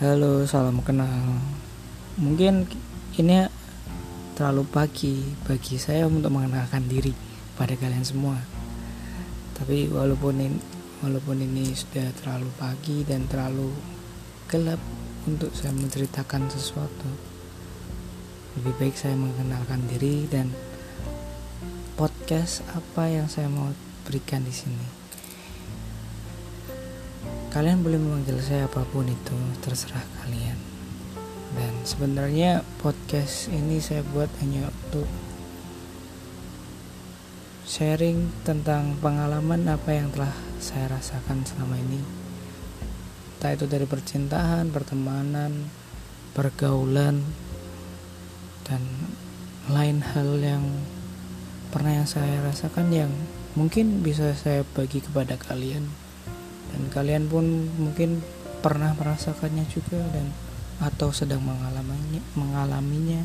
Halo, salam kenal. Mungkin ini terlalu pagi bagi saya untuk mengenalkan diri pada kalian semua. Tapi walaupun ini, walaupun ini sudah terlalu pagi dan terlalu gelap untuk saya menceritakan sesuatu, lebih baik saya mengenalkan diri dan podcast apa yang saya mau berikan di sini. Kalian boleh memanggil saya apa pun itu, terserah kalian. Dan sebenarnya podcast ini saya buat hanya untuk sharing tentang pengalaman apa yang telah saya rasakan selama ini. Entah itu dari percintaan, pertemanan, pergaulan, dan lain hal yang pernah yang saya rasakan yang mungkin bisa saya bagi kepada kalian dan kalian pun mungkin pernah merasakannya juga dan atau sedang mengalaminya mengalaminya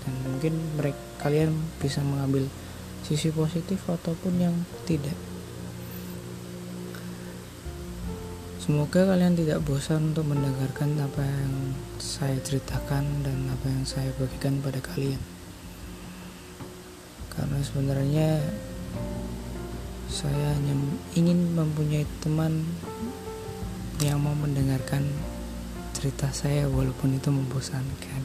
dan mungkin mereka kalian bisa mengambil sisi positif ataupun yang tidak Semoga kalian tidak bosan untuk mendengarkan apa yang saya ceritakan dan apa yang saya bagikan pada kalian. Karena sebenarnya saya hanya ingin mempunyai teman yang mau mendengarkan cerita saya walaupun itu membosankan.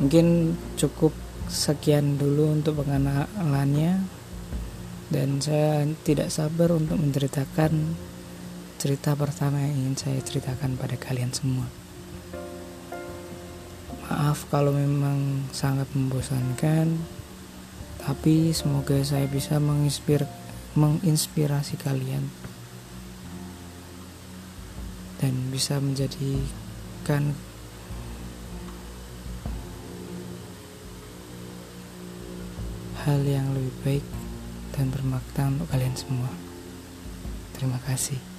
Mungkin cukup sekian dulu untuk pengenalannya dan saya tidak sabar untuk menceritakan cerita pertama yang ingin saya ceritakan pada kalian semua. Maaf kalau memang sangat membosankan tapi semoga saya bisa menginspir menginspirasi kalian dan bisa menjadikan hal yang lebih baik dan bermakna untuk kalian semua. Terima kasih.